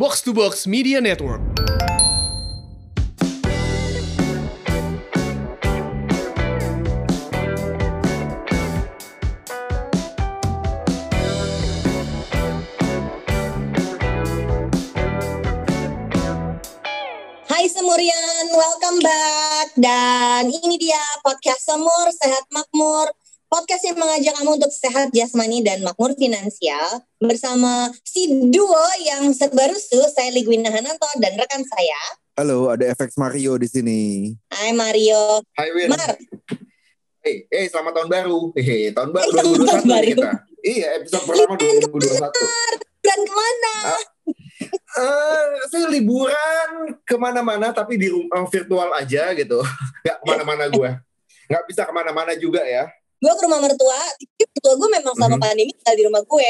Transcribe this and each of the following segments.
Box to Box Media Network. Hai Semurian, welcome back. Dan ini dia podcast Semur Sehat Makmur. Podcast yang mengajak kamu untuk sehat jasmani dan makmur finansial bersama si duo yang serba rusuh, saya Ligwina Hananto dan rekan saya. Halo, ada efek Mario di sini. Hai Mario. Hai Win. Mar, Hey, hey, selamat tahun baru. Hehe, tahun baru Eh, selamat tahun 2021 nih baru. kita. Iya, episode pertama 2021. dan ke mana? Eh, saya liburan ke mana-mana tapi di rumah virtual aja gitu. Gak ke mana-mana gue. Gak bisa ke mana-mana juga ya. Gue ke rumah mertua, mertua gue memang selama Mhm. pandemi tinggal di rumah gue.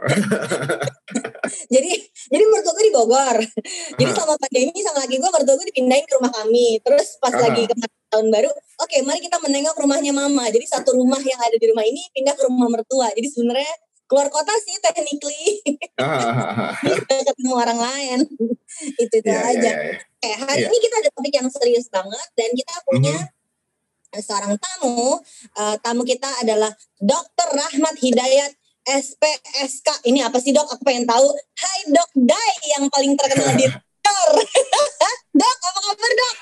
jadi jadi mertua gue di Bogor. Jadi selama pandemi sama laki gue mertua gue dipindahin ke rumah kami. Terus pas Aha. lagi kemarin tahun baru, oke mari kita menengok rumahnya mama. Jadi satu rumah yang ada di rumah ini pindah ke rumah mertua. Jadi sebenarnya keluar kota sih technically ketemu orang lain. itu itu Iya, aja. iya, iya. Oke, hari Iya. ini kita ada topik yang serius banget dan kita punya Mhm. Seorang tamu. Eh, tamu kita adalah Dr. Rahmat Hidayat SPSK. Ini apa sih dok? Aku pengen tahu. Hai Dok Dai yang paling terkenal di Twitter. dok, apa kabar dok?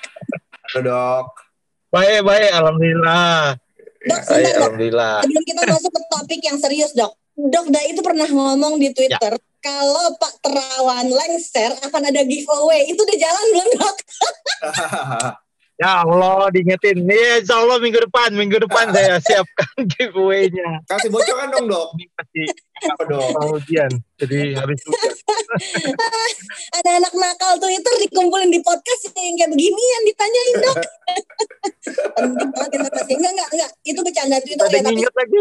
Halo dok. Baik, baik, alhamdulillah. Dok, Baik, sebentar dok. alhamdulillah. Sebelum kita masuk ke topik yang serius dok. Dok Dai itu pernah ngomong di Twitter. Kalau Pak Terawan lengser akan ada giveaway. Itu udah jalan belum dok? Ya Allah, diingetin. Iya, insya Allah minggu depan, minggu depan saya siapkan giveaway-nya. Kasih bocoran dong dok. Ini pasti Apa dok? mau ujian, jadi habis ujian. ada anak nakal Twitter dikumpulin di podcast yang kayak begini yang ditanyain dok. Penting banget informasi. Enggak, enggak, enggak. Itu bercanda Twitter ada ya, tapi inget lagi.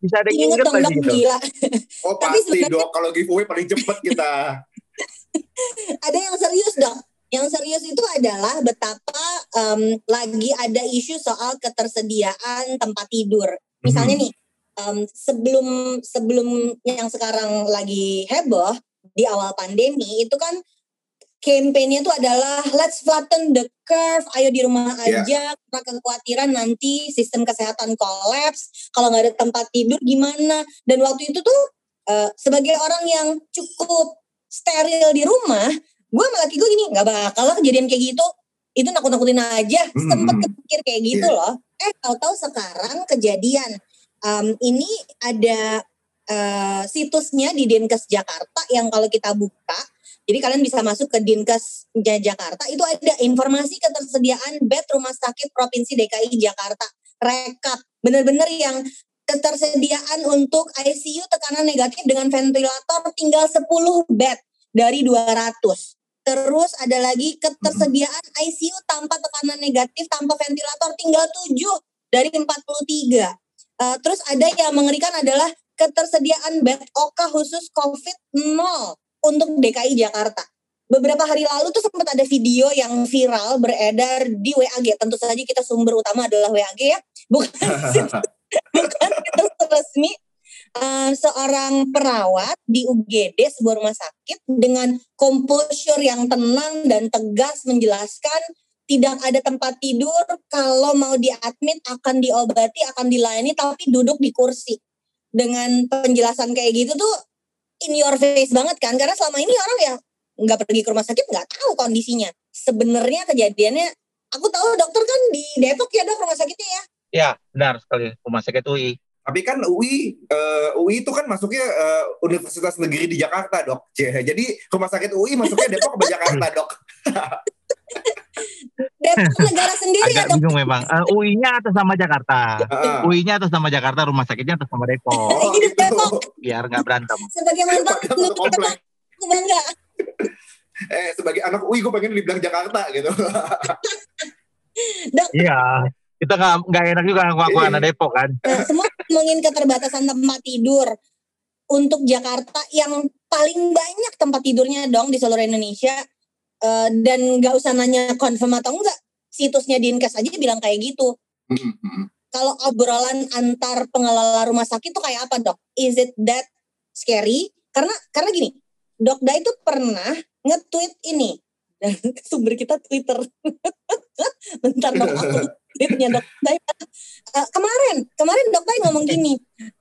Bisa ada yang inget dong lagi dok, gitu. gila. Oh Tapi pasti dok. Kalau giveaway paling cepet kita. Ada yang serius dok. Yang serius itu adalah betapa em, lagi ada isu soal ketersediaan tempat tidur. Misalnya nih, em, sebelum sebelum yang sekarang lagi heboh di awal pandemi itu kan campaign-nya itu adalah let's flatten the curve, ayo di rumah Iya. aja karena kekhawatiran nanti sistem kesehatan kolaps, kalau nggak ada tempat tidur gimana? Dan waktu itu tuh eh, sebagai orang yang cukup steril di rumah, gue sama laki gue gini nggak bakal lah kejadian kayak gitu. Itu nakut-nakutin aja, Hmm. sempet kepikir kayak gitu Iya. loh. Eh tahu-tahu sekarang kejadian. Em, ini ada eh, situsnya di Dinkes Jakarta yang kalau kita buka, jadi kalian bisa masuk ke Dinkes Ja- Jakarta, itu ada informasi ketersediaan bed rumah sakit Provinsi DKI Jakarta. Rekap, bener-bener yang ketersediaan untuk ICU tekanan negatif dengan ventilator tinggal 10 bed dari 200. Terus ada lagi ketersediaan ICU tanpa tekanan negatif, tanpa ventilator tinggal 7 dari 43. Eh, terus ada yang mengerikan adalah ketersediaan bed OK khusus COVID 0 untuk DKI Jakarta. Beberapa hari lalu tuh sempat ada video yang viral beredar di WAG. Tentu saja kita sumber utama adalah WAG ya, bukan bukan situs resmi. Eh, seorang perawat di UGD sebuah rumah sakit dengan composure yang tenang dan tegas menjelaskan tidak ada tempat tidur. Kalau mau diadmit akan diobati akan dilayani tapi duduk di kursi. Dengan penjelasan kayak gitu tuh in your face banget kan? Karena selama ini orang ya nggak pergi ke rumah sakit nggak tahu kondisinya. Sebenarnya kejadiannya aku tahu dokter kan di Depok ya dok rumah sakitnya ya? Ya, benar sekali. Rumah sakit UI. Tapi kan UI, eh, UI itu kan masuknya eh, Universitas Negeri di Jakarta dok. Jadi rumah sakit UI masuknya Depok ke Jakarta dok. Depok negara sendiri ya Agak dok bingung memang. Eh, UI-nya atas nama Jakarta. Heeh. UI-nya atas nama Jakarta, rumah sakitnya atas nama Depok. Oh gitu. Depok. Biar nggak berantem. sebagai mantan aku bangga Eh sebagai anak UI gue pengen dibilang Jakarta gitu. Iya. Kita nggak nggak enak juga ngaku anak Depok kan. Nah, semua ngomongin keterbatasan tempat tidur untuk Jakarta yang paling banyak tempat tidurnya dong di seluruh Indonesia Eh, dan nggak usah nanya confirm atau enggak situsnya Dinkes aja bilang kayak gitu kalau obrolan antar pengelola rumah sakit tuh kayak apa dok? Is it that scary? Karena karena gini, Dok itu pernah nge-tweet ini. Dan sumber kita Twitter. Bentar dok, aku tweetnya Dok Dai. Eh, kemarin, kemarin Dok Dai ngomong gini.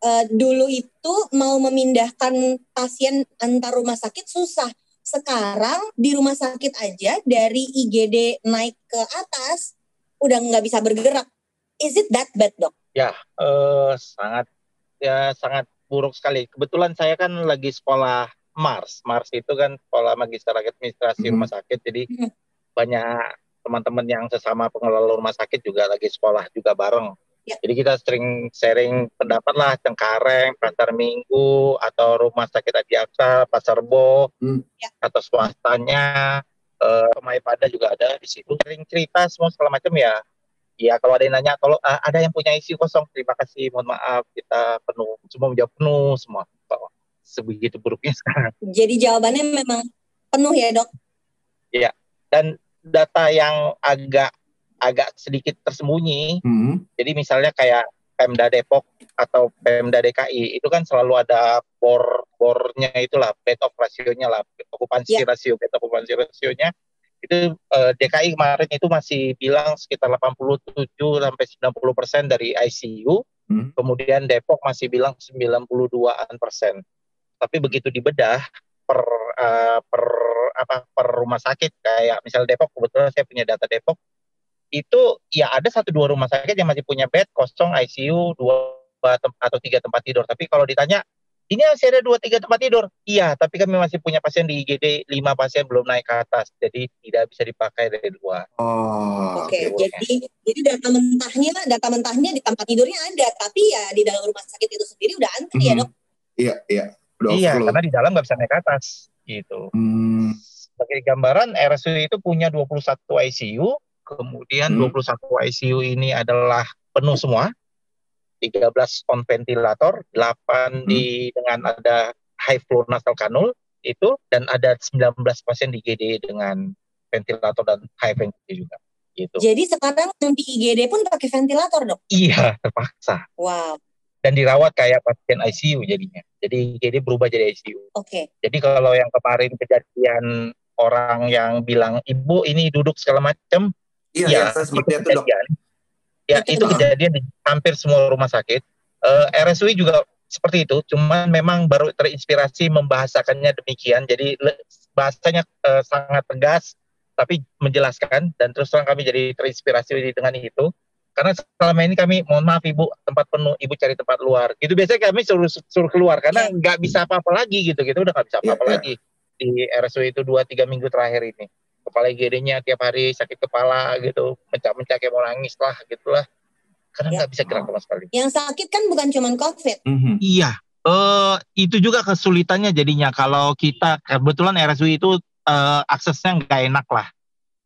eh, dulu itu mau memindahkan pasien antar rumah sakit susah. Sekarang di rumah sakit aja dari IGD naik ke atas udah nggak bisa bergerak. Is it that bad dok? eh sangat ya sangat buruk sekali. Kebetulan saya kan lagi sekolah Mars. Mars itu kan sekolah magister administrasi Mhm. rumah sakit. Jadi Mhm. banyak teman-teman yang sesama pengelola rumah sakit juga lagi sekolah juga bareng. Ya. Jadi kita sering sharing pendapat lah Cengkareng, Pasar Minggu, atau Rumah Sakit Adi Aksa, Pasar Bo, Hmm. Ya. atau swastanya, eh Pemai Pada juga ada di situ. Sering cerita semua segala macam ya. Ya kalau ada yang nanya, kalau ah, ada yang punya isi kosong, terima kasih, mohon maaf, kita penuh, semua menjawab penuh semua. Sebegitu buruknya sekarang. Jadi jawabannya memang penuh ya dok? Dan data yang agak agak sedikit tersembunyi, Hmm. Jadi misalnya kayak Pemda Depok atau Pemda DKI itu kan selalu ada bor bornya itulah bed of rasionya lah okupansi Ya. rasio bed okupansi rasionya itu eh, DKI kemarin itu masih bilang sekitar 87 sampai 90 persen dari ICU Hmm. kemudian Depok masih bilang 92an persen tapi begitu dibedah per eh, per apa per rumah sakit kayak misal Depok kebetulan saya punya data Depok itu ya ada satu dua rumah sakit yang masih punya bed kosong ICU dua atau tiga tempat tidur tapi kalau ditanya ini masih ada dua tiga tempat tidur iya tapi kami masih punya pasien di IGD lima pasien belum naik ke atas jadi tidak bisa dipakai dari luar Oh. Oke, oke. jadi jadi data mentahnya, data mentahnya di tempat tidurnya ada, tapi ya di dalam rumah sakit itu sendiri udah antri ya Mhm. dok. Iya, iya. Udah iya overload. karena di dalam nggak bisa naik ke atas gitu Hmm. sebagai gambaran RSU itu punya 21 ICU, kemudian Hmm. 21 ICU ini adalah penuh semua. 13 on ventilator, 8 di dengan ada high flow nasal kanul itu dan ada 19 pasien di GD dengan ventilator dan high ventilator juga gitu. Jadi sekarang yang di IGD pun pakai ventilator dok. Iya, terpaksa Wow, dan dirawat kayak pasien ICU jadinya. Jadi GD berubah jadi ICU. oke. Jadi kalau yang kemarin kejadian orang yang bilang ibu ini duduk segala macam Iya, Ya, sempat itu Dok. kejadian. Ya, Itu kejadian di hampir semua rumah sakit. Eh, RSUI juga seperti itu, cuman memang baru terinspirasi membahasakannya demikian. Jadi bahasanya eh, sangat tegas, tapi menjelaskan dan terus terang kami jadi terinspirasi dengan itu. Karena selama ini kami, mohon maaf ibu, tempat penuh, ibu cari tempat luar. Itu biasanya kami suruh suruh keluar karena nggak bisa apa-apa lagi gitu, gitu udah nggak bisa Iya, apa-apa iya. lagi di RSUI itu dua tiga minggu terakhir ini kepala IGD-nya tiap hari sakit kepala gitu, mencak-mencak kayak mau nangis lah gitulah. Karena Ya. nggak bisa gerak sama sekali. Yang sakit kan bukan cuma COVID. Mhm. Iya, eh itu juga kesulitannya jadinya kalau kita kebetulan RSUI itu eh, aksesnya nggak enak lah.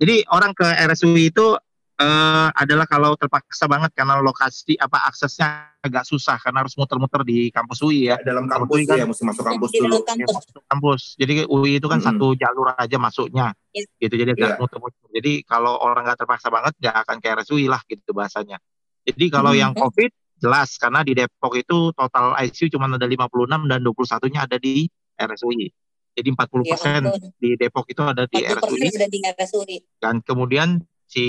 Jadi orang ke RSUI itu eh, adalah kalau terpaksa banget karena lokasi apa aksesnya agak susah karena harus muter-muter di kampus UI ya. Ya, dalam kampus UI kan- ya, mesti masuk kampus Di dulu. dalam kampus. masuk kampus. Jadi UI itu kan Mm-mm. satu jalur aja masuknya, Iya. gitu. Jadi agak Iya. muter-muter. Jadi kalau orang nggak terpaksa banget, nggak akan ke RSUI lah gitu bahasanya. Jadi kalau Mm. yang COVID jelas karena di Depok itu total ICU cuma ada 56 dan 21-nya ada di RSUI. Jadi 40% Ya ampun. di Depok itu ada di 40% RSUI sudah di RSUI. dan kemudian si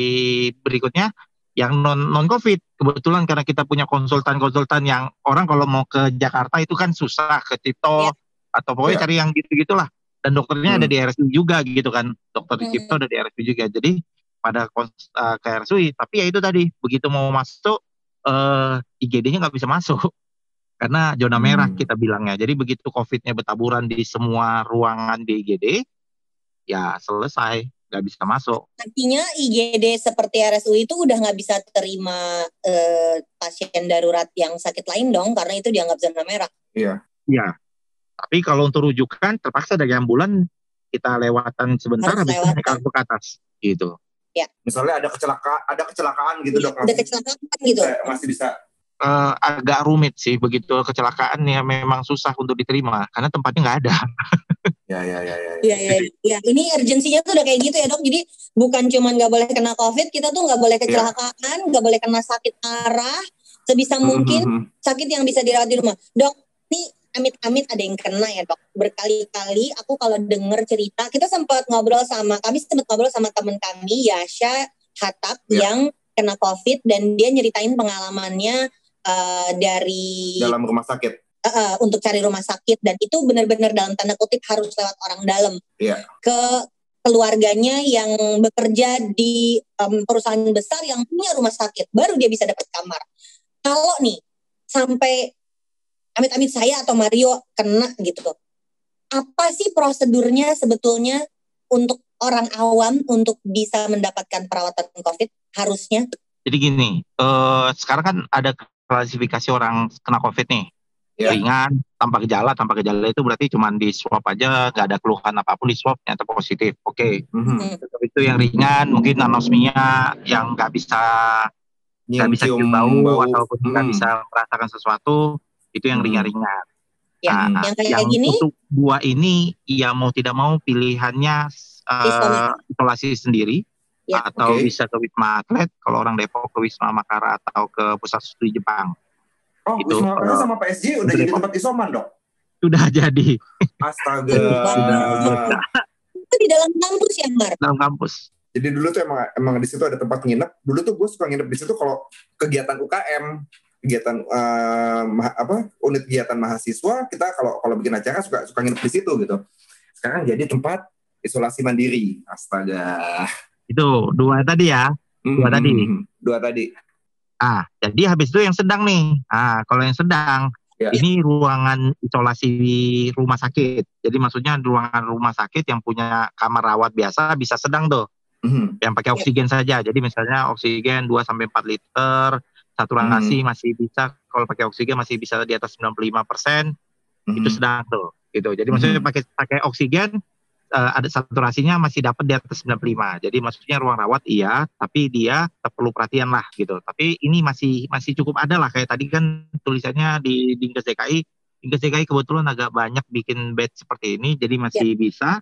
berikutnya yang non non covid kebetulan karena kita punya konsultan-konsultan yang orang kalau mau ke Jakarta itu kan susah ke Cipto Ya. atau pokoknya Ya. cari yang gitu-gitulah dan dokternya Hmm. ada di RSUI juga gitu kan dokter di Hmm. Cipto ada di RSUI juga jadi pada kons- eh, ke RSUI tapi ya itu tadi begitu mau masuk eh IGD-nya nggak bisa masuk karena zona merah Hmm. kita bilangnya jadi begitu COVID-nya bertaburan di semua ruangan di IGD ya selesai nggak bisa masuk Artinya IGD seperti RSUI itu udah nggak bisa terima eh, pasien darurat yang sakit lain dong, karena itu dianggap zona merah. Iya. Ya, tapi kalau untuk rujukan terpaksa dari ambulan kita lewatan sebentar Harus habis lewatan. naik ke atas gitu. Misalnya ada kecelakaan, ada kecelakaan gitu, Dok. Ada kecelakaan gitu. bisa- masih bisa. Eh, agak rumit sih begitu kecelakaan ya memang susah untuk diterima karena tempatnya nggak ada. Ya, ya, ya, ya. ya. Iya, iya, iya. Ini urgensinya tuh udah kayak gitu ya dok. Jadi bukan cuman nggak boleh kena COVID, kita tuh nggak boleh kecelakaan, nggak boleh kena sakit parah. Sebisa mungkin Mhm. sakit yang bisa dirawat di rumah. Dok, nih amit-amit ada yang kena ya dok. Berkali-kali aku kalau denger cerita, kita sempat ngobrol sama, kami sempat ngobrol sama teman kami Yasha Hatap Ya. yang kena COVID dan dia nyeritain pengalamannya eh, dari dalam rumah sakit. Eh, untuk cari rumah sakit dan itu benar-benar dalam tanda kutip harus lewat orang dalam Iya. ke keluarganya yang bekerja di em, perusahaan besar yang punya rumah sakit baru dia bisa dapat kamar. Kalau nih sampai amit-amit saya atau Mario kena gitu, apa sih prosedurnya sebetulnya untuk orang awam untuk bisa mendapatkan perawatan COVID harusnya? Jadi gini, eh, sekarang kan ada klasifikasi orang kena COVID nih. Ya. Ringan, tanpa gejala, tanpa gejala itu berarti cuma di swab aja, nggak ada keluhan apa pun di swab ternyata positif. Oke, Mhm. Tapi itu yang ringan, mungkin anosmia yang nggak bisa nggak bisa cium bau, ataupun nggak Mhm. bisa merasakan sesuatu, itu yang Hmm. ringan-ringan. Ya, Nah, yang kayak yang gini untuk dua ini, ya mau tidak mau pilihannya eh, Isolasi. sendiri, Ya, atau oke. bisa ke Wisma Atlet, kalau orang Depok ke Wisma Makara atau ke Pusat Studi Jepang. Oh, Itu, Wisma Makara eh, sama PSG udah jadi tempat isoman dok. Sudah jadi Astaga. itu di dalam kampus ya Mar? dalam kampus. Jadi dulu tuh emang emang di situ ada tempat nginep. Dulu tuh gue suka nginep di situ kalau kegiatan UKM, kegiatan ma- apa unit kegiatan mahasiswa kita kalau kalau bikin acara suka suka nginep di situ gitu. Sekarang jadi tempat isolasi mandiri. Astaga. Itu dua tadi ya. Dua Mhm, tadi. Dua tadi. Ah, jadi habis itu yang sedang nih. Ah, kalau yang sedang Ya. ini ruangan isolasi rumah sakit. Jadi maksudnya ruangan rumah sakit yang punya kamar rawat biasa bisa sedang tuh, Mhm. yang pakai Ya. oksigen saja. Jadi misalnya oksigen 2 sampai 4 liter, saturasi masih bisa kalau pakai oksigen masih bisa di atas 95%, itu Mhm. sedang tuh. Gitu. Jadi maksudnya Hmm. pakai pakai oksigen eh, ada saturasinya masih dapat di atas 95. Jadi maksudnya ruang rawat iya, tapi dia tetap perlu perhatian lah gitu. Tapi ini masih masih cukup ada lah kayak tadi kan tulisannya di Dinkes DKI. Dinkes DKI kebetulan agak banyak bikin bed seperti ini, jadi masih bisa.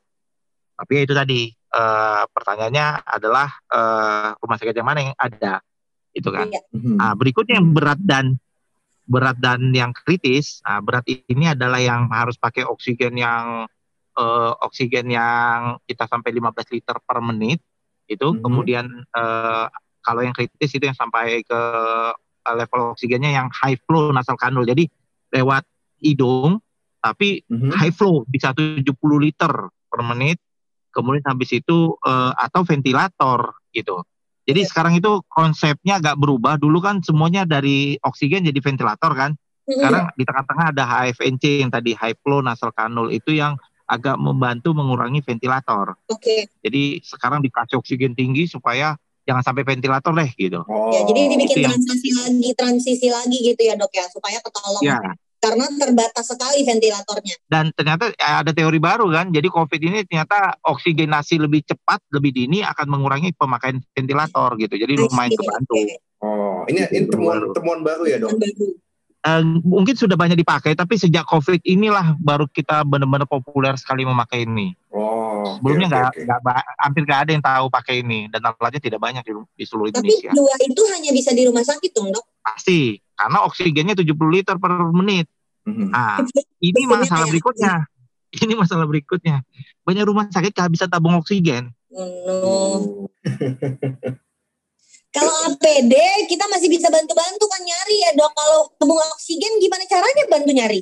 Tapi ya itu tadi eh, pertanyaannya adalah eh, rumah sakit yang mana yang ada, itu kan. Mhm. Nah, berikutnya yang berat dan berat dan yang kritis. Nah, berat ini adalah yang harus pakai oksigen yang eh, oksigen yang kita sampai 15 liter per menit itu. Mhm. Kemudian eh, kalau yang kritis itu yang sampai ke eh, level oksigennya yang high flow nasal kanul. Jadi lewat hidung tapi Mhm. high flow bisa 70 liter per menit. Kemudian habis itu eh, atau ventilator gitu. Jadi sekarang itu konsepnya agak berubah. Dulu kan semuanya dari oksigen jadi ventilator kan. Mm-mm. Sekarang di tengah-tengah ada HFNC yang tadi high flow nasal kanul itu yang agak membantu mengurangi ventilator. Oke. Jadi sekarang dikasih oksigen tinggi supaya jangan sampai ventilator deh gitu. Oh. Ya, jadi dibikin itu yang- transisi lagi, transisi lagi gitu ya dok ya, supaya ketolong. Ya, Karena terbatas sekali ventilatornya. dan ternyata eh, ada teori baru kan. Jadi COVID ini ternyata oksigenasi lebih cepat, lebih dini akan mengurangi pemakaian ventilator gitu. Jadi lumayan kebantu. Oh, ini ini Itu temuan baru. temuan baru ya dok. Baru. Eh, mungkin sudah banyak dipakai, tapi sejak COVID inilah baru kita benar-benar populer sekali memakai ini. Oh, Sebelumnya nggak nggak ba- hampir nggak ada yang tahu pakai ini dan alatnya tidak banyak di, di seluruh Tapi Indonesia. dua itu hanya bisa di rumah sakit dong dok. Pasti karena oksigennya 70 liter per menit. Mhm. Nah, ini masalah berikutnya. Ini masalah berikutnya. Banyak rumah sakit bisa tabung oksigen. Oh, no. Kalau APD kita masih bisa bantu-bantu kan nyari ya dok. Kalau tabung oksigen gimana caranya bantu nyari?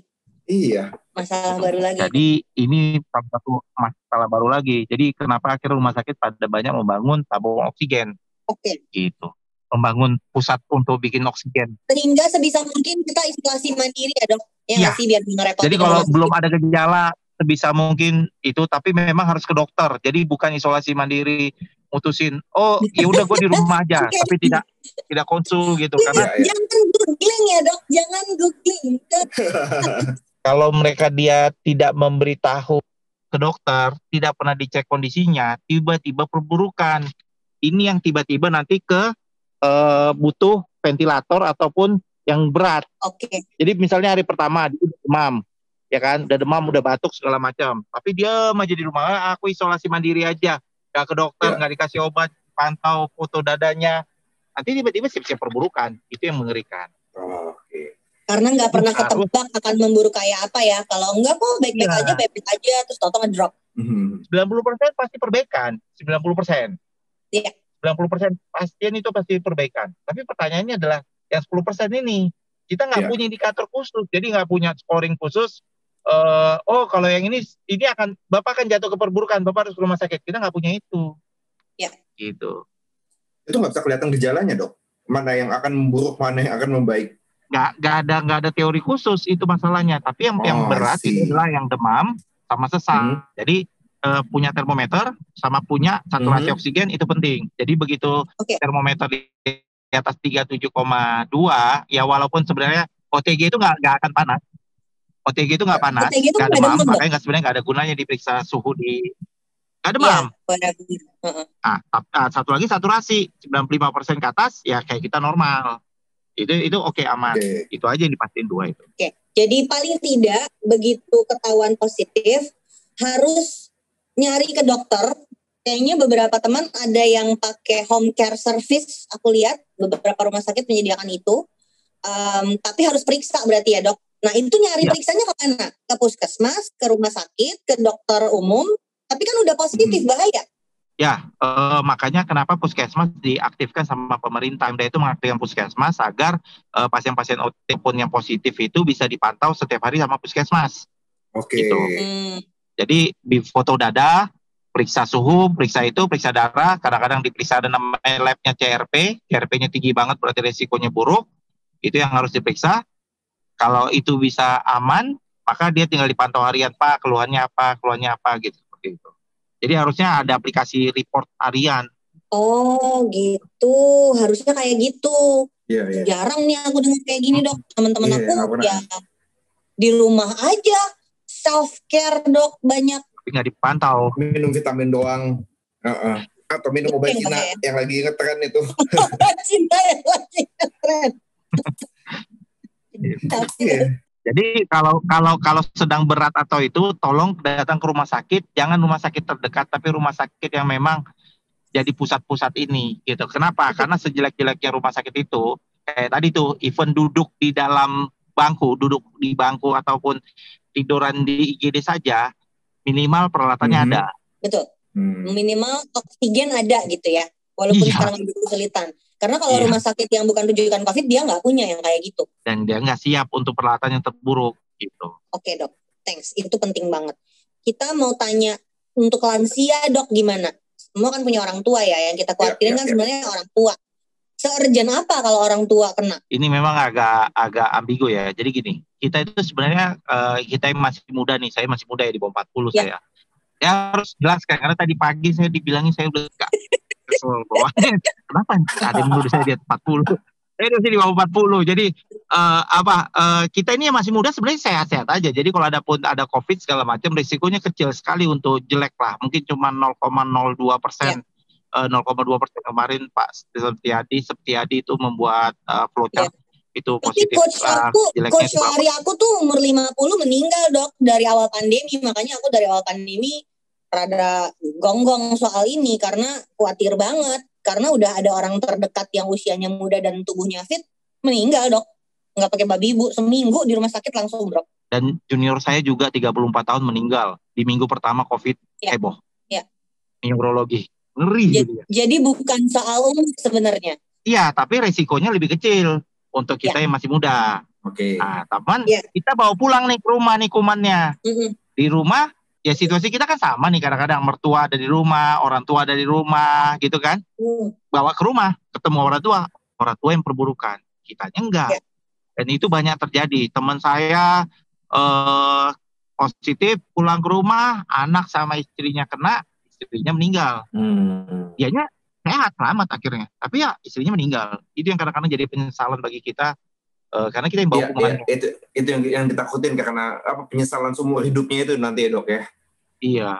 Iya. Masalah baru lagi. Jadi ini salah satu masalah baru lagi. Jadi kenapa akhirnya rumah sakit pada banyak membangun tabung oksigen Oke. gitu. Membangun pusat untuk bikin oksigen. Sehingga sebisa mungkin kita isolasi mandiri ya dok. Ya, Iya. nggak sih biar. Jadi kalau belum ada gejala sebisa mungkin itu tapi memang harus ke dokter. Jadi bukan isolasi mandiri mutusin oh ya udah gue di rumah aja tapi tidak tidak konsul gitu karena Iya, iya. Jangan googling ya dok, jangan googling. kalau mereka dia tidak memberitahu ke dokter, tidak pernah dicek kondisinya, tiba-tiba perburukan. Ini yang tiba-tiba nanti ke eh, butuh ventilator ataupun yang berat. Oke. Jadi misalnya hari pertama dia udah demam, ya kan, udah demam, udah batuk segala macam. Tapi dia aja di rumah, "Ah, aku isolasi mandiri aja, nggak ke dokter, Ya. nggak dikasih obat, pantau foto dadanya. Nanti tiba-tiba siap-siap perburukan. Itu yang mengerikan. Oh, Oke. Karena nggak pernah Harus. ketebak akan memburu kayak apa ya. Kalau enggak kok baik-baik Iya. aja, baik-baik aja, terus tau ngedrop. Mhm. 90% pasti perbaikan, 90%. Iya. 90% pasien itu pasti perbaikan. Tapi pertanyaannya adalah yang 10% ini kita nggak Iya. punya indikator khusus, jadi nggak punya scoring khusus. Eh, oh kalau yang ini ini akan bapak akan jatuh ke perburukan, bapak harus ke rumah sakit. Kita nggak punya itu. Iya. Gitu. Itu nggak bisa kelihatan gejalanya dok. Mana yang akan memburuk, mana yang akan membaik. Nggak nggak ada nggak ada teori khusus itu masalahnya. Tapi yang yang Oh, I berat itu adalah yang demam sama sesak. Hmm. Jadi eh, punya termometer sama punya saturasi Mhm. oksigen itu penting. Jadi begitu Oke. termometer di di atas 37,2 ya walaupun sebenarnya OTG itu nggak nggak akan panas. OTG itu nggak panas, OTG itu nggak nggak demam, makanya nggak sebenarnya nggak ada gunanya diperiksa suhu di nggak Iya, demam. Heeh. Ah, ah, satu lagi saturasi 95% ke atas ya kayak kita normal. Itu itu oke aman. Oke. Itu aja yang dipastiin dua itu. Jadi paling tidak begitu ketahuan positif harus nyari ke dokter. Kayaknya beberapa teman ada yang pakai home care service. Aku lihat beberapa rumah sakit menyediakan itu. Em, tapi harus periksa berarti ya dok. Nah itu nyari Ya. periksanya ke mana? Ke puskesmas, ke rumah sakit, ke dokter umum. Tapi kan udah positif bahaya. Ya, eh, makanya kenapa puskesmas diaktifkan sama pemerintah. Pemda itu mengaktifkan puskesmas agar eh, pasien-pasien OTG pun yang positif itu bisa dipantau setiap hari sama puskesmas. Oke. Gitu. Hmm, Jadi di foto dada, periksa suhu, periksa itu, periksa darah. Kadang-kadang diperiksa ada namanya labnya CRP. CRP-nya tinggi banget berarti resikonya buruk. Itu yang harus diperiksa. Kalau itu bisa aman, maka dia tinggal dipantau harian Pak, keluhannya apa, keluhannya apa gitu seperti itu. Jadi harusnya ada aplikasi report harian. Oh gitu, harusnya kayak gitu. Iya, iya. Jarang nih aku dengar kayak gini dok. Teman-teman Iya, aku ya di rumah aja self care dok banyak. tapi nggak dipantau. Minum vitamin doang. Heeh. Atau minum obat Itu yang Cina yang lagi ngetren itu. Cinta yang lagi keren. Iya. Jadi kalau kalau kalau sedang berat atau itu, tolong datang ke rumah sakit. Jangan rumah sakit terdekat, tapi rumah sakit yang memang jadi pusat-pusat ini, gitu. Kenapa? Karena sejelek-jeleknya rumah sakit itu, kayak tadi tuh, even duduk di dalam bangku, duduk di bangku ataupun tiduran di IGD saja, minimal peralatannya Mhm. ada. betul, Hmm. minimal oksigen ada gitu ya. Walaupun Iya. sekarang lagi kesulitan. Karena kalau Iya. rumah sakit yang bukan rujukan COVID dia nggak punya yang kayak gitu. Dan dia nggak siap untuk peralatan yang terburuk, gitu. Oke dok, thanks. Itu penting banget. Kita mau tanya untuk lansia dok gimana? Semua kan punya orang tua ya. Yang kita khawatirin ya, kan ya. sebenarnya orang tua. Seurgent apa kalau orang tua kena? ini memang agak agak ambigu ya. Jadi gini, kita itu sebenarnya eh, kita yang masih muda nih, saya masih muda ya di bawah 40 Ya. saya. Ya harus jelaskan karena tadi pagi saya dibilangin saya udah kesel. Kenapa ada yang menuduh saya di atas 40? Saya masih di bawah 40. Jadi eh, apa eh, kita ini yang masih muda sebenarnya sehat-sehat aja. Jadi kalau ada pun ada Covid segala macam risikonya kecil sekali untuk jelek lah. Mungkin cuma 0,02 persen. Eh, 0,2 persen kemarin Pak Septiadi Septiadi itu membuat eh, flowchart itu Tapi positif coach ah, aku, coach itu lari aku tuh umur 50 meninggal dok dari awal pandemi. Makanya aku dari awal pandemi rada gonggong soal ini karena khawatir banget. Karena udah ada orang terdekat yang usianya muda dan tubuhnya fit meninggal dok. Nggak pakai babi ibu seminggu di rumah sakit langsung drop. dan junior saya juga 34 tahun meninggal di minggu pertama COVID Ya. heboh. Ya. Neurologi. Ngeri Ya. gitu ya. Jadi bukan soal umur sebenarnya. Iya, tapi resikonya lebih kecil untuk kita yang masih muda. Oke. Nah, teman, Ya. kita bawa pulang nih ke rumah nih kumannya. Mm-mm. Di rumah, ya situasi kita kan sama nih kadang-kadang mertua ada di rumah, orang tua ada di rumah, gitu kan. Hmm. Bawa ke rumah, ketemu orang tua, orang tua yang perburukan. Kitanya enggak. Ya. Dan itu banyak terjadi. Teman saya eh positif pulang ke rumah, anak sama istrinya kena, istrinya meninggal. Hmm. Dianya sehat, selamat akhirnya. Tapi ya istrinya meninggal. Itu yang kadang-kadang jadi penyesalan bagi kita. Eh, karena kita yang bawa Iya, iya, kumannya. itu itu yang yang ditakutin karena apa penyesalan seumur hidupnya itu nanti ya dok ya. Iya.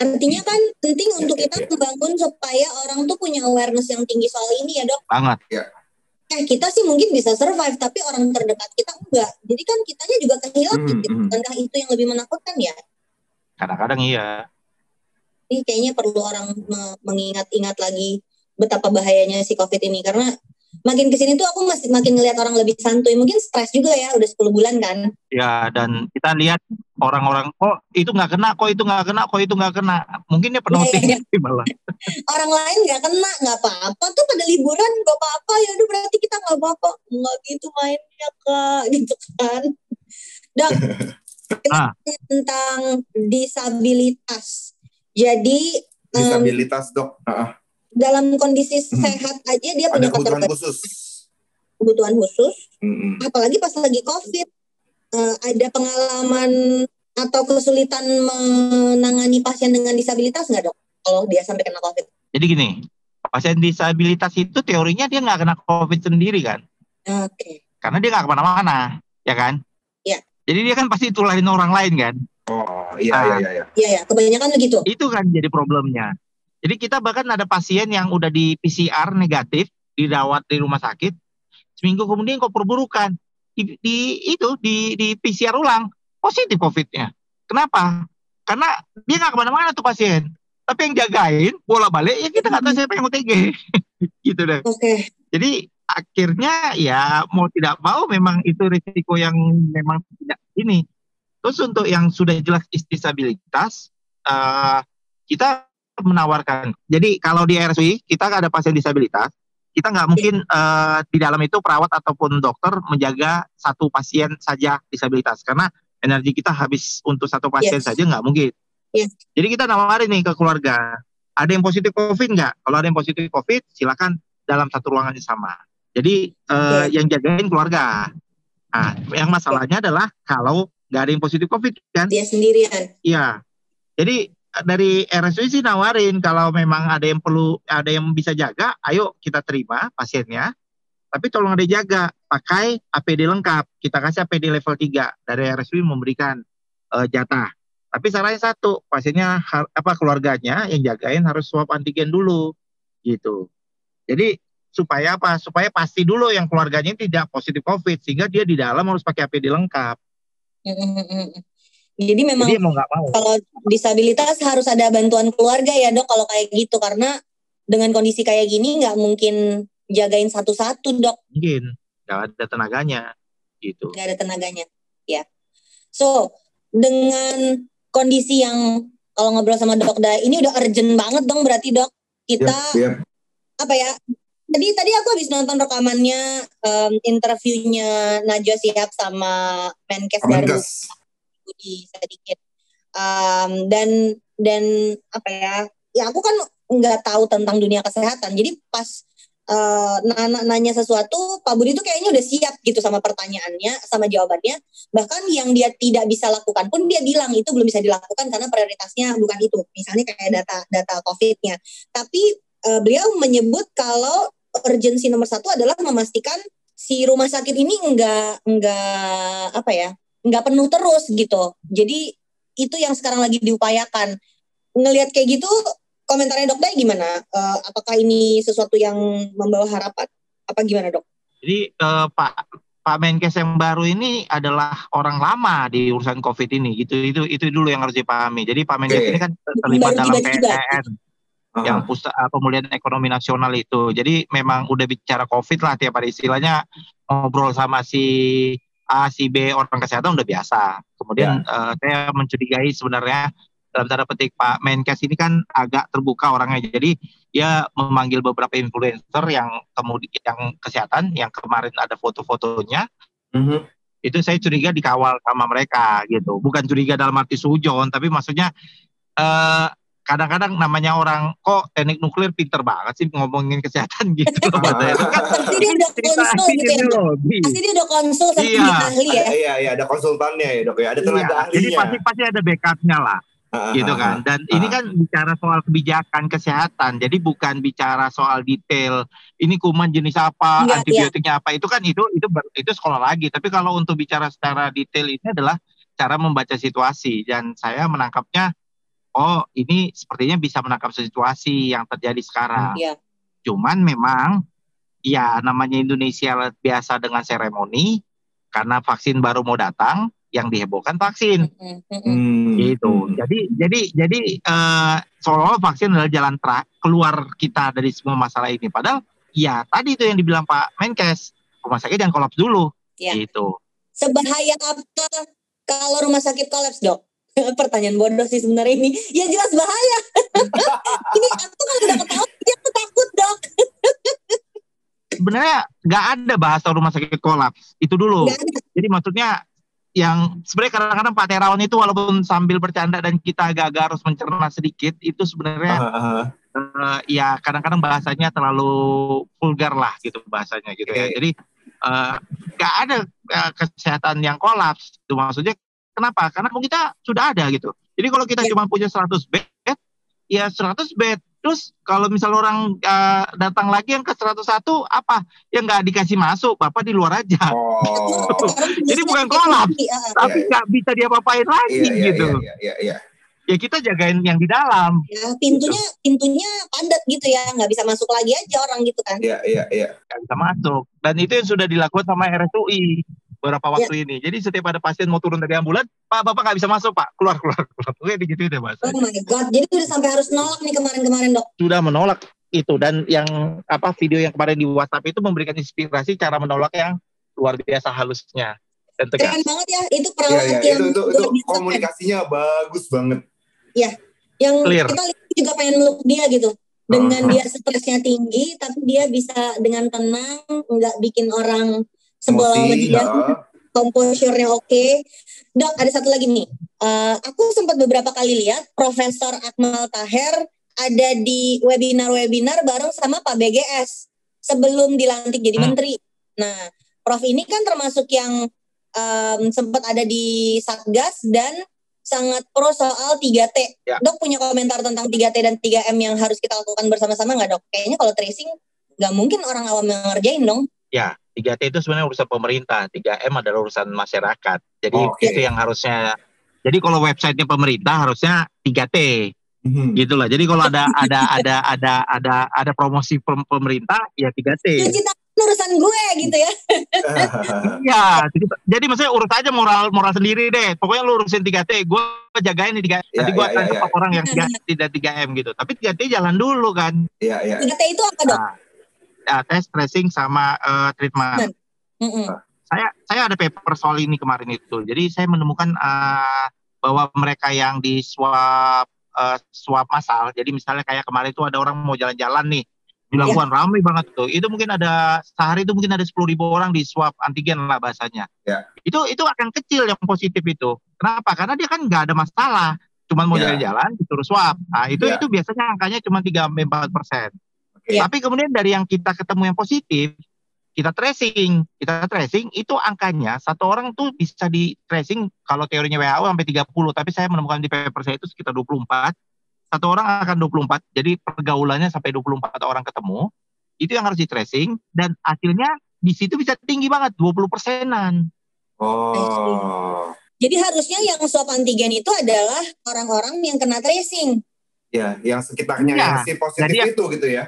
Artinya kan penting untuk Ya, kita ya. membangun supaya orang tuh punya awareness yang tinggi soal ini ya dok. Banget. Eh kita sih mungkin bisa survive tapi orang terdekat kita enggak. Jadi kan kitanya juga kehilangan. Hmm, gitu. hmm. Bukankah itu yang lebih menakutkan ya? Kadang-kadang iya. Ini kayaknya perlu orang me- mengingat-ingat lagi betapa bahayanya si COVID ini karena makin ke sini tuh aku masih makin ngelihat orang lebih santuy. Mungkin stres juga ya, udah 10 bulan kan. Ya, dan kita lihat orang-orang kok itu nggak kena, kok itu nggak kena, kok itu nggak kena. Mungkin dia penuh Iya, iya. malah. Orang lain nggak kena, nggak apa-apa tuh pada liburan nggak apa-apa ya udah berarti kita nggak apa-apa. Nggak gitu mainnya kak, gitu kan. Dok, Ah. tentang disabilitas. Jadi Disabilitas dok. Ah, dalam kondisi Hmm. sehat aja dia ada punya kebutuhan keterbatasan khusus. kebutuhan khusus. Mm-mm. apalagi pas lagi COVID, eh, ada pengalaman atau kesulitan menangani pasien dengan disabilitas nggak dok? Kalau dia sampai kena COVID? Jadi gini, pasien disabilitas itu teorinya dia nggak kena COVID sendiri kan, Oke. karena dia nggak ke mana-mana, ya kan? Iya. Jadi dia kan pasti tularin orang lain kan. Oh iya iya iya. iya. Iya ya, kebanyakan begitu. Itu kan jadi problemnya. Jadi kita bahkan ada pasien yang udah di PCR negatif, dirawat di rumah sakit, seminggu kemudian kok perburukan. Di, di- itu di, di PCR ulang positif COVID-nya. Kenapa? Karena dia nggak ke mana-mana tuh pasien. Tapi yang jagain bola balik ya kita nggak tahu siapa yang OTG. gitu deh. Oke. Jadi akhirnya ya mau tidak mau memang itu risiko yang memang tidak ini. Terus untuk yang sudah jelas disabilitas, eh, kita menawarkan. Jadi kalau di RSUI kita ada pasien disabilitas, kita nggak mungkin eh, di dalam itu perawat ataupun dokter menjaga satu pasien saja disabilitas karena energi kita habis untuk satu pasien Yes. saja nggak mungkin. Yes. Jadi kita nawarin nih ke keluarga, ada yang positif COVID nggak? Kalau ada yang positif COVID, silakan dalam satu ruangan yang sama. Jadi eh, yang jagain keluarga. Nah, yang masalahnya adalah kalau nggak ada yang positif COVID kan? Dia sendirian. Iya. Jadi dari RSUI sih nawarin kalau memang ada yang perlu, ada yang bisa jaga, ayo kita terima pasiennya. Tapi tolong ada jaga, pakai APD lengkap. Kita kasih APD level 3 dari RSUI memberikan eh, jatah. Tapi syaratnya satu, pasiennya apa keluarganya yang jagain harus swab antigen dulu, gitu. Jadi supaya apa? Supaya pasti dulu yang keluarganya tidak positif COVID sehingga dia di dalam harus pakai APD lengkap. Jadi memang Jadi mau mau. kalau disabilitas harus ada bantuan keluarga ya dok kalau kayak gitu. Karena dengan kondisi kayak gini nggak mungkin jagain satu-satu dok. Mungkin. Nggak ada tenaganya. Gitu. nggak ada tenaganya. Ya. So dengan kondisi yang kalau ngobrol sama dok Dai ini udah urgent banget dong berarti dok. Kita Iya, iya. apa ya tadi tadi aku habis nonton rekamannya em, interviewnya Najwa Shihab sama Menkes baru gas. Budi sedikit. Em, dan dan apa ya ya aku kan nggak tahu tentang dunia kesehatan. Jadi pas na- nanya sesuatu Pak Budi tuh kayaknya udah siap gitu sama pertanyaannya sama jawabannya. Bahkan yang dia tidak bisa lakukan pun dia bilang itu belum bisa dilakukan karena prioritasnya bukan itu. Misalnya kayak data data COVID-nya. Tapi eh, beliau menyebut kalau urgensi nomor satu adalah memastikan si rumah sakit ini enggak enggak apa ya nggak penuh terus gitu. Jadi itu yang sekarang lagi diupayakan. Ngelihat kayak gitu, komentarnya dok Dai gimana? Eh, apakah ini sesuatu yang membawa harapan? Apa gimana dok? Jadi eh, Pak Pak Menkes yang baru ini adalah orang lama di urusan COVID ini gitu itu itu dulu yang harus dipahami. Jadi Pak Menkes Oke. ini kan terlibat Baru dalam Ah, yang pusat eh, pemulihan ekonomi nasional itu. Jadi memang udah bicara COVID lah tiap hari istilahnya ngobrol sama si A, si B orang kesehatan udah biasa. Kemudian eh, saya mencurigai sebenarnya dalam tanda petik Pak Menkes ini kan agak terbuka orangnya. Jadi dia memanggil beberapa influencer yang kemudian yang kesehatan yang kemarin ada foto-fotonya mhm. itu saya curiga dikawal sama mereka gitu. Bukan curiga dalam arti sujon, tapi maksudnya eh kadang-kadang namanya orang kok teknik nuklir pinter banget sih ngomongin kesehatan gitu. Katanya. Itu kan Pasti dia udah konsul gitu ya. Pasti dia udah konsul sama Iya. ahli ya. Ada, iya iya ada konsultannya ya dok ya. Ada tenaga Iya, ahlinya. jadi pasti pasti ada backupnya lah. Ah, gitu kan. Dan ini kan bicara soal kebijakan kesehatan. Jadi bukan bicara soal detail ini kuman jenis apa, Iya, antibiotiknya apa. Itu kan itu itu itu sekolah lagi. Tapi kalau untuk bicara secara detail ini adalah cara membaca situasi dan saya menangkapnya oh ini sepertinya bisa menangkap situasi yang terjadi sekarang. Iya. Cuman memang ya namanya Indonesia biasa dengan seremoni karena vaksin baru mau datang yang dihebohkan vaksin Mm, mm, mm. Hmm, gitu. hmm. Jadi jadi jadi eh, seolah-olah vaksin adalah jalan tra- keluar kita dari semua masalah ini. Padahal ya tadi itu yang dibilang Pak Menkes, rumah sakit jangan kolaps dulu. Ya. Gitu. Sebahaya apa kalau rumah sakit kolaps dok? Pertanyaan bodoh sih sebenarnya ini. Ya jelas bahaya. ini aku kalau udah ketawa dia tuh takut dok. Sebenarnya nggak ada bahasa rumah sakit kolaps. Itu dulu. Jadi maksudnya yang sebenarnya kadang-kadang Pak Terawan itu walaupun sambil bercanda dan kita agak-agak harus mencerna sedikit itu sebenarnya ah, eh, ya kadang-kadang bahasanya terlalu vulgar lah gitu bahasanya gitu ya. Oke. Jadi eh, nggak ada eh, kesehatan yang kolaps. Itu maksudnya kenapa? Karena kita sudah ada gitu. Jadi kalau kita Ya. cuma punya 100 bed, ya 100 bed. Terus kalau misal orang eh, datang lagi yang ke 101 apa? Yang nggak dikasih masuk, Bapak di luar aja. Oh. Jadi bukan kolaps. hati, ah. Tapi iya. nggak bisa diapa-apain lagi Iya, iya, gitu. iya, iya, iya. Ya kita jagain yang di dalam. Ya, pintunya pintunya padat gitu ya, nggak bisa masuk lagi aja orang gitu kan. Iya, iya, iya. nggak bisa masuk. Dan itu yang sudah dilakukan sama RSUI beberapa waktu ini. Jadi setiap ada pasien mau turun dari ambulan, Pak, Bapak nggak bisa masuk, Pak. Keluar, keluar, keluar. Oke, gitu deh, Mas. Oh my god, jadi udah sampai harus nolak nih kemarin-kemarin dok. Sudah menolak itu dan yang apa video yang kemarin di WhatsApp itu memberikan inspirasi cara menolak yang luar biasa halusnya dan tegas. Keren banget ya, itu Iya, perawat iya. yang Itu, itu, itu komunikasinya bagus banget. yang Clear. kita lihat juga pengen meluk dia gitu. Dengan Uh-huh. dia stresnya tinggi, tapi dia bisa dengan tenang, nggak bikin orang sebel sama dia. ya. composure-nya oke. Dok, ada satu lagi nih. Eh, aku sempat beberapa kali lihat Profesor Akmal Taher ada di webinar-webinar bareng sama Pak BGS sebelum dilantik jadi Hmm. menteri. Nah, Prof ini kan termasuk yang em, sempat ada di Satgas dan sangat pro soal 3T. Ya. Dok punya komentar tentang 3T dan 3M yang harus kita lakukan bersama-sama nggak dok? Kayaknya kalau tracing nggak mungkin orang awam yang ngerjain dong. Ya, 3T itu sebenarnya urusan pemerintah, 3M adalah urusan masyarakat. Jadi Oke. itu yang harusnya jadi kalau websitenya pemerintah harusnya 3T Mhm. gitu lah. Jadi kalau ada ada ada ada ada ada promosi pem- pemerintah ya 3T. Cuci tangan urusan gue gitu ya. Iya, jadi, maksudnya urus aja moral moral sendiri deh. Pokoknya lu urusin 3T, gue jagain nih 3 Ya, Nanti gue ya, tangkap ya, ya. orang yang tiga, tidak 3M gitu. Tapi 3T jalan dulu kan. Iya, iya. 3T itu apa dok? Nah, ya, tes, tracing sama eh, treatment. Mm-mm. Saya saya ada paper soal ini kemarin itu. Jadi saya menemukan eh, bahwa mereka yang di swab eh, swab massal. Jadi misalnya kayak kemarin itu ada orang mau jalan-jalan nih dilakukan ramai banget tuh. Itu mungkin ada sehari itu mungkin ada 10.000 ribu orang di swab antigen lah bahasanya. Ya. Itu itu akan kecil yang positif itu. Kenapa? Karena dia kan nggak ada masalah. Cuman mau Ya. jalan-jalan disuruh swab. Nah itu Ya. itu biasanya angkanya cuma 3 4 persen. Oke. Ya. Tapi kemudian dari yang kita ketemu yang positif, kita tracing, kita tracing itu angkanya satu orang tuh bisa di tracing kalau teorinya WHO sampai 30, tapi saya menemukan di paper saya itu sekitar 24. Satu orang akan 24, jadi pergaulannya sampai 24 orang ketemu. Itu yang harus di tracing dan hasilnya di situ bisa tinggi banget 20 persenan. Oh. Jadi harusnya yang swab antigen itu adalah orang-orang yang kena tracing. Ya, yang sekitarnya Iya. yang si positif Jadi yang- itu gitu ya.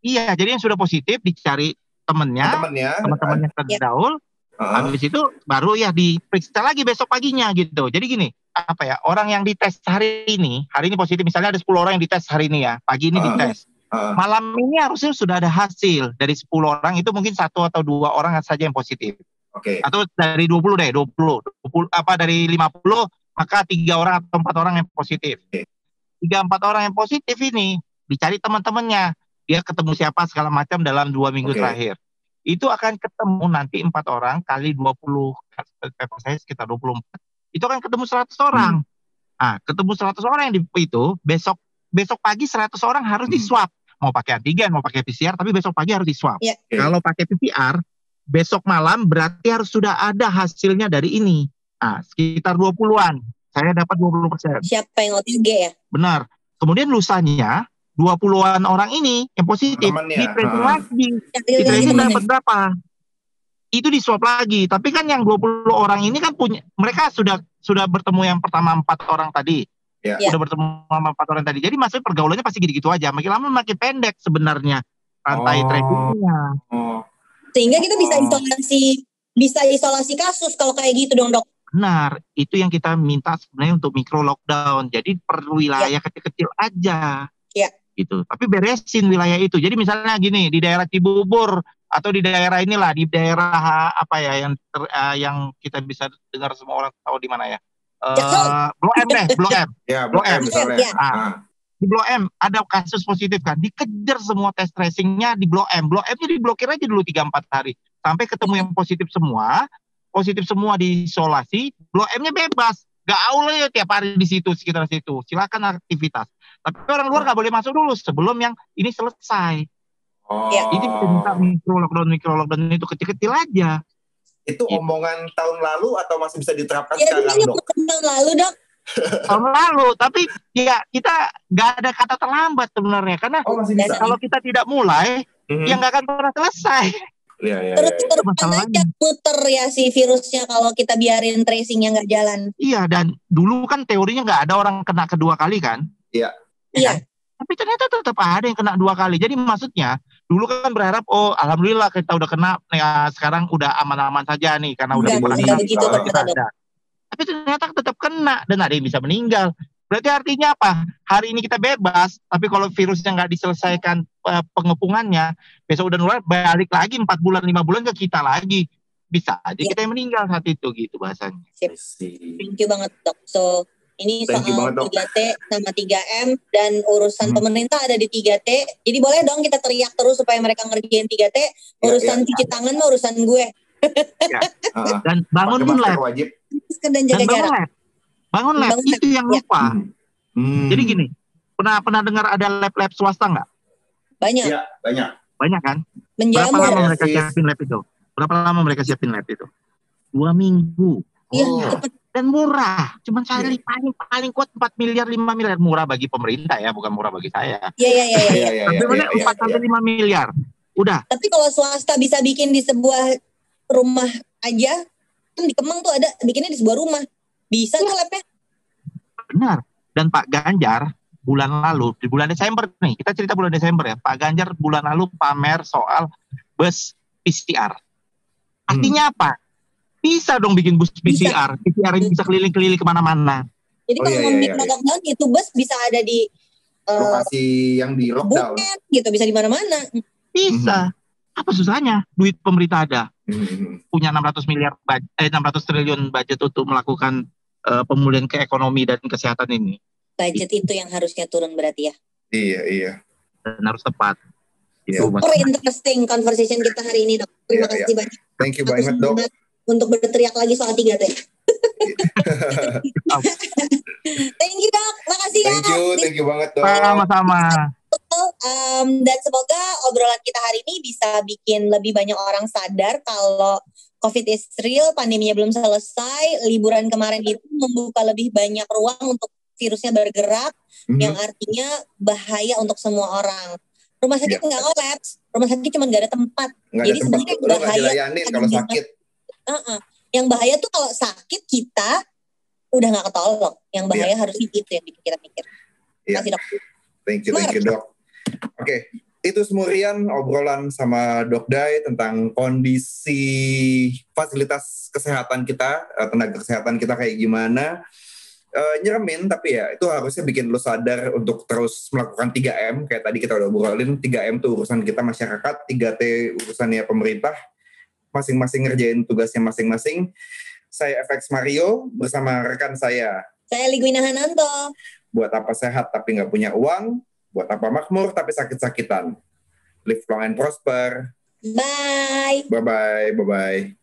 Iya, jadi yang sudah positif dicari temennya, Temennya. teman-temannya terdaul, Heeh. Habis itu baru ya diperiksa lagi besok paginya gitu. Jadi gini, apa ya, orang yang dites hari ini, hari ini positif misalnya ada 10 orang yang dites hari ini ya, pagi ini Ah. dites. Heeh. Malam ini harusnya sudah ada hasil dari 10 orang itu mungkin satu atau dua orang saja yang positif. Oke. Atau dari 20 deh, 20. 20 apa dari 50 maka tiga orang atau empat orang yang positif. Oke. Tiga empat orang yang positif ini dicari teman-temannya. Dia ketemu siapa segala macam dalam dua minggu Oke. terakhir. Itu akan ketemu nanti empat orang kali 20 paper saya sekitar 24. Itu akan ketemu 100 orang. Nah, ketemu 100 orang yang di itu besok besok pagi 100 orang harus Hmm. di swab. Mau pakai antigen, mau pakai PCR, tapi besok pagi harus di swab. Iya. Oke. Kalau pakai PCR, besok malam berarti harus sudah ada hasilnya dari ini. Nah, sekitar 20-an. Saya dapat 20 persen. Siapa yang OTG ya? Benar. Kemudian lusanya 20-an orang ini yang positif di tracing ha. lagi. Di tracing dapat berapa? Itu di swab lagi. Tapi kan yang 20 orang ini kan punya mereka sudah sudah bertemu yang pertama empat orang tadi. Ya. Ya. Sudah bertemu sama empat orang tadi. Jadi maksudnya pergaulannya pasti gitu-gitu aja. Makin lama makin pendek sebenarnya rantai Oh. tracingnya. Oh. Sehingga kita bisa Oh. isolasi bisa isolasi kasus kalau kayak gitu dong dok. Benar, itu yang kita minta sebenarnya untuk mikro lockdown. Jadi per wilayah kecil-kecil aja. Ya. Gitu. Tapi beresin wilayah itu. Jadi misalnya gini di daerah Cibubur atau di daerah inilah di daerah apa ya yang ter, uh, yang kita bisa dengar semua orang tahu di mana ya. Uh, Blok M deh, Blok M. Ya, Blok M M. misalnya. Ya. Ah. Di Blok M ada kasus positif kan, dikejar semua tes tracingnya di Blok M. Blok M-nya diblokir aja dulu 3-4 hari. Sampai ketemu yang positif semua, positif semua diisolasi, Blok M-nya bebas. Gaul ya tiap hari di situ, sekitar situ. Silakan aktivitas. Tapi orang luar nggak boleh masuk dulu sebelum yang ini selesai. Oh. Ya. Ini kita minta mikro lockdown, mikro lockdown itu kecil-kecil aja. Itu omongan tahun lalu atau masih bisa diterapkan Ya, sekarang, dok? tahun lalu dok. Tahun lalu, tapi ya kita nggak ada kata terlambat sebenarnya. Karena Oh, masih bisa. kalau kita tidak mulai, Mhm. ya nggak akan pernah selesai. Iya, iya, Terus iya. terus masalahnya. aja muter ya si virusnya kalau kita biarin tracingnya nggak jalan. Iya, dan dulu kan teorinya nggak ada orang kena kedua kali kan? Iya. Iya. Tapi ternyata tetap ada yang kena dua kali. Jadi maksudnya dulu kan berharap oh alhamdulillah kita udah kena ya, sekarang udah aman-aman saja nih karena udah ternyata dok. ada. Tapi ternyata tetap kena dan ada yang bisa meninggal. Berarti artinya apa? Hari ini kita bebas, tapi kalau virusnya nggak diselesaikan eh, pengepungannya, besok udah nular balik lagi empat bulan lima bulan ke kita lagi. Bisa aja Iya. kita yang meninggal saat itu gitu bahasanya. See. Thank you banget dok. So ini Thank you soal Dok. 3T sama 3M dan urusan Hmm. pemerintah ada di 3T. Jadi boleh dong kita teriak terus supaya mereka ngerjain 3T. Ya, Urusan ya. cuci tangan mah urusan gue. Ah, Dan bangun pakai masker lab, wajib. Masker dan dan jaga bangun jarak. lab, bangun lab Bangun lab, itu yang ya. lupa. Hmm. Jadi gini, pernah pernah dengar ada lab-lab swasta nggak? Banyak. Iya, banyak. Banyak kan? Berapa Menjamur. lama mereka siapin lab itu? Berapa lama mereka siapin lab itu? Dua minggu Iya, Oh. cepet. dan murah. Cuman saya paling paling kuat 4 miliar 5 miliar murah bagi pemerintah ya, bukan murah bagi saya. Iya, iya, iya. iya. Iya, iya, Tapi iya, mana iya, iya, 4 sampai 5 miliar. Udah, Tapi kalau swasta bisa bikin di sebuah rumah aja, kan di Kemang tuh ada bikinnya di sebuah rumah. Bisa tuh labnya. benar. Dan Pak Ganjar bulan lalu di bulan Desember nih, kita cerita bulan Desember ya. Pak Ganjar bulan lalu pamer soal bus PCR. Artinya apa? Bisa dong bikin bus Bisa. PCR. PCR yang bisa keliling-keliling ke mana-mana. Jadi Oh, kalau iya, mau iya, bikin iya. lockdown itu bus bisa ada di uh, Lokasi yang di lockdown. buket gitu, bisa di mana-mana. Bisa. Apa susahnya? Duit pemerintah ada. Hmm. Punya 600 miliar eh 600 triliun budget untuk melakukan eh, pemulihan ke ekonomi dan kesehatan ini Budget itu yang harusnya turun berarti ya. Iya, iya. dan harus tepat. Iya. Super interesting conversation kita hari ini dok. Terima Iya, kasih banyak. Thank you banget, Dok. Untuk berteriak lagi soal 3T. Thank you dok, makasih ya. Thank you, thank you banget, Dok. Sama-sama. Um, dan semoga obrolan kita hari ini bisa bikin lebih banyak orang sadar kalau COVID is real, pandeminya belum selesai, liburan kemarin itu membuka lebih banyak ruang untuk virusnya bergerak, Mhm. yang artinya bahaya untuk semua orang. Rumah sakit Iya. nggak kolaps, rumah sakit cuma nggak ada tempat. Ada jadi sebenarnya bahaya kalau ada sakit. Uh-uh. Yang bahaya tuh kalau sakit kita udah nggak ketolong. Yang bahaya harusnya itu yang bikin kita mikir. Iya. Kasih dok. Thank you, thank you, Dok. Oke, itu semurian obrolan sama Dok Dai tentang kondisi fasilitas kesehatan kita, eh, tenaga kesehatan kita kayak gimana. Eh, nyeremin, tapi ya itu harusnya bikin lo sadar untuk terus melakukan 3M. Kayak tadi kita udah obrolin, 3M tuh urusan kita masyarakat, 3T urusannya pemerintah. Masing-masing ngerjain tugasnya masing-masing. Saya FX Mario bersama rekan saya Saya Ligwina Hananto. buat apa sehat tapi nggak punya uang, buat apa makmur tapi sakit-sakitan. Live long and prosper. Bye. Bye-bye, bye-bye.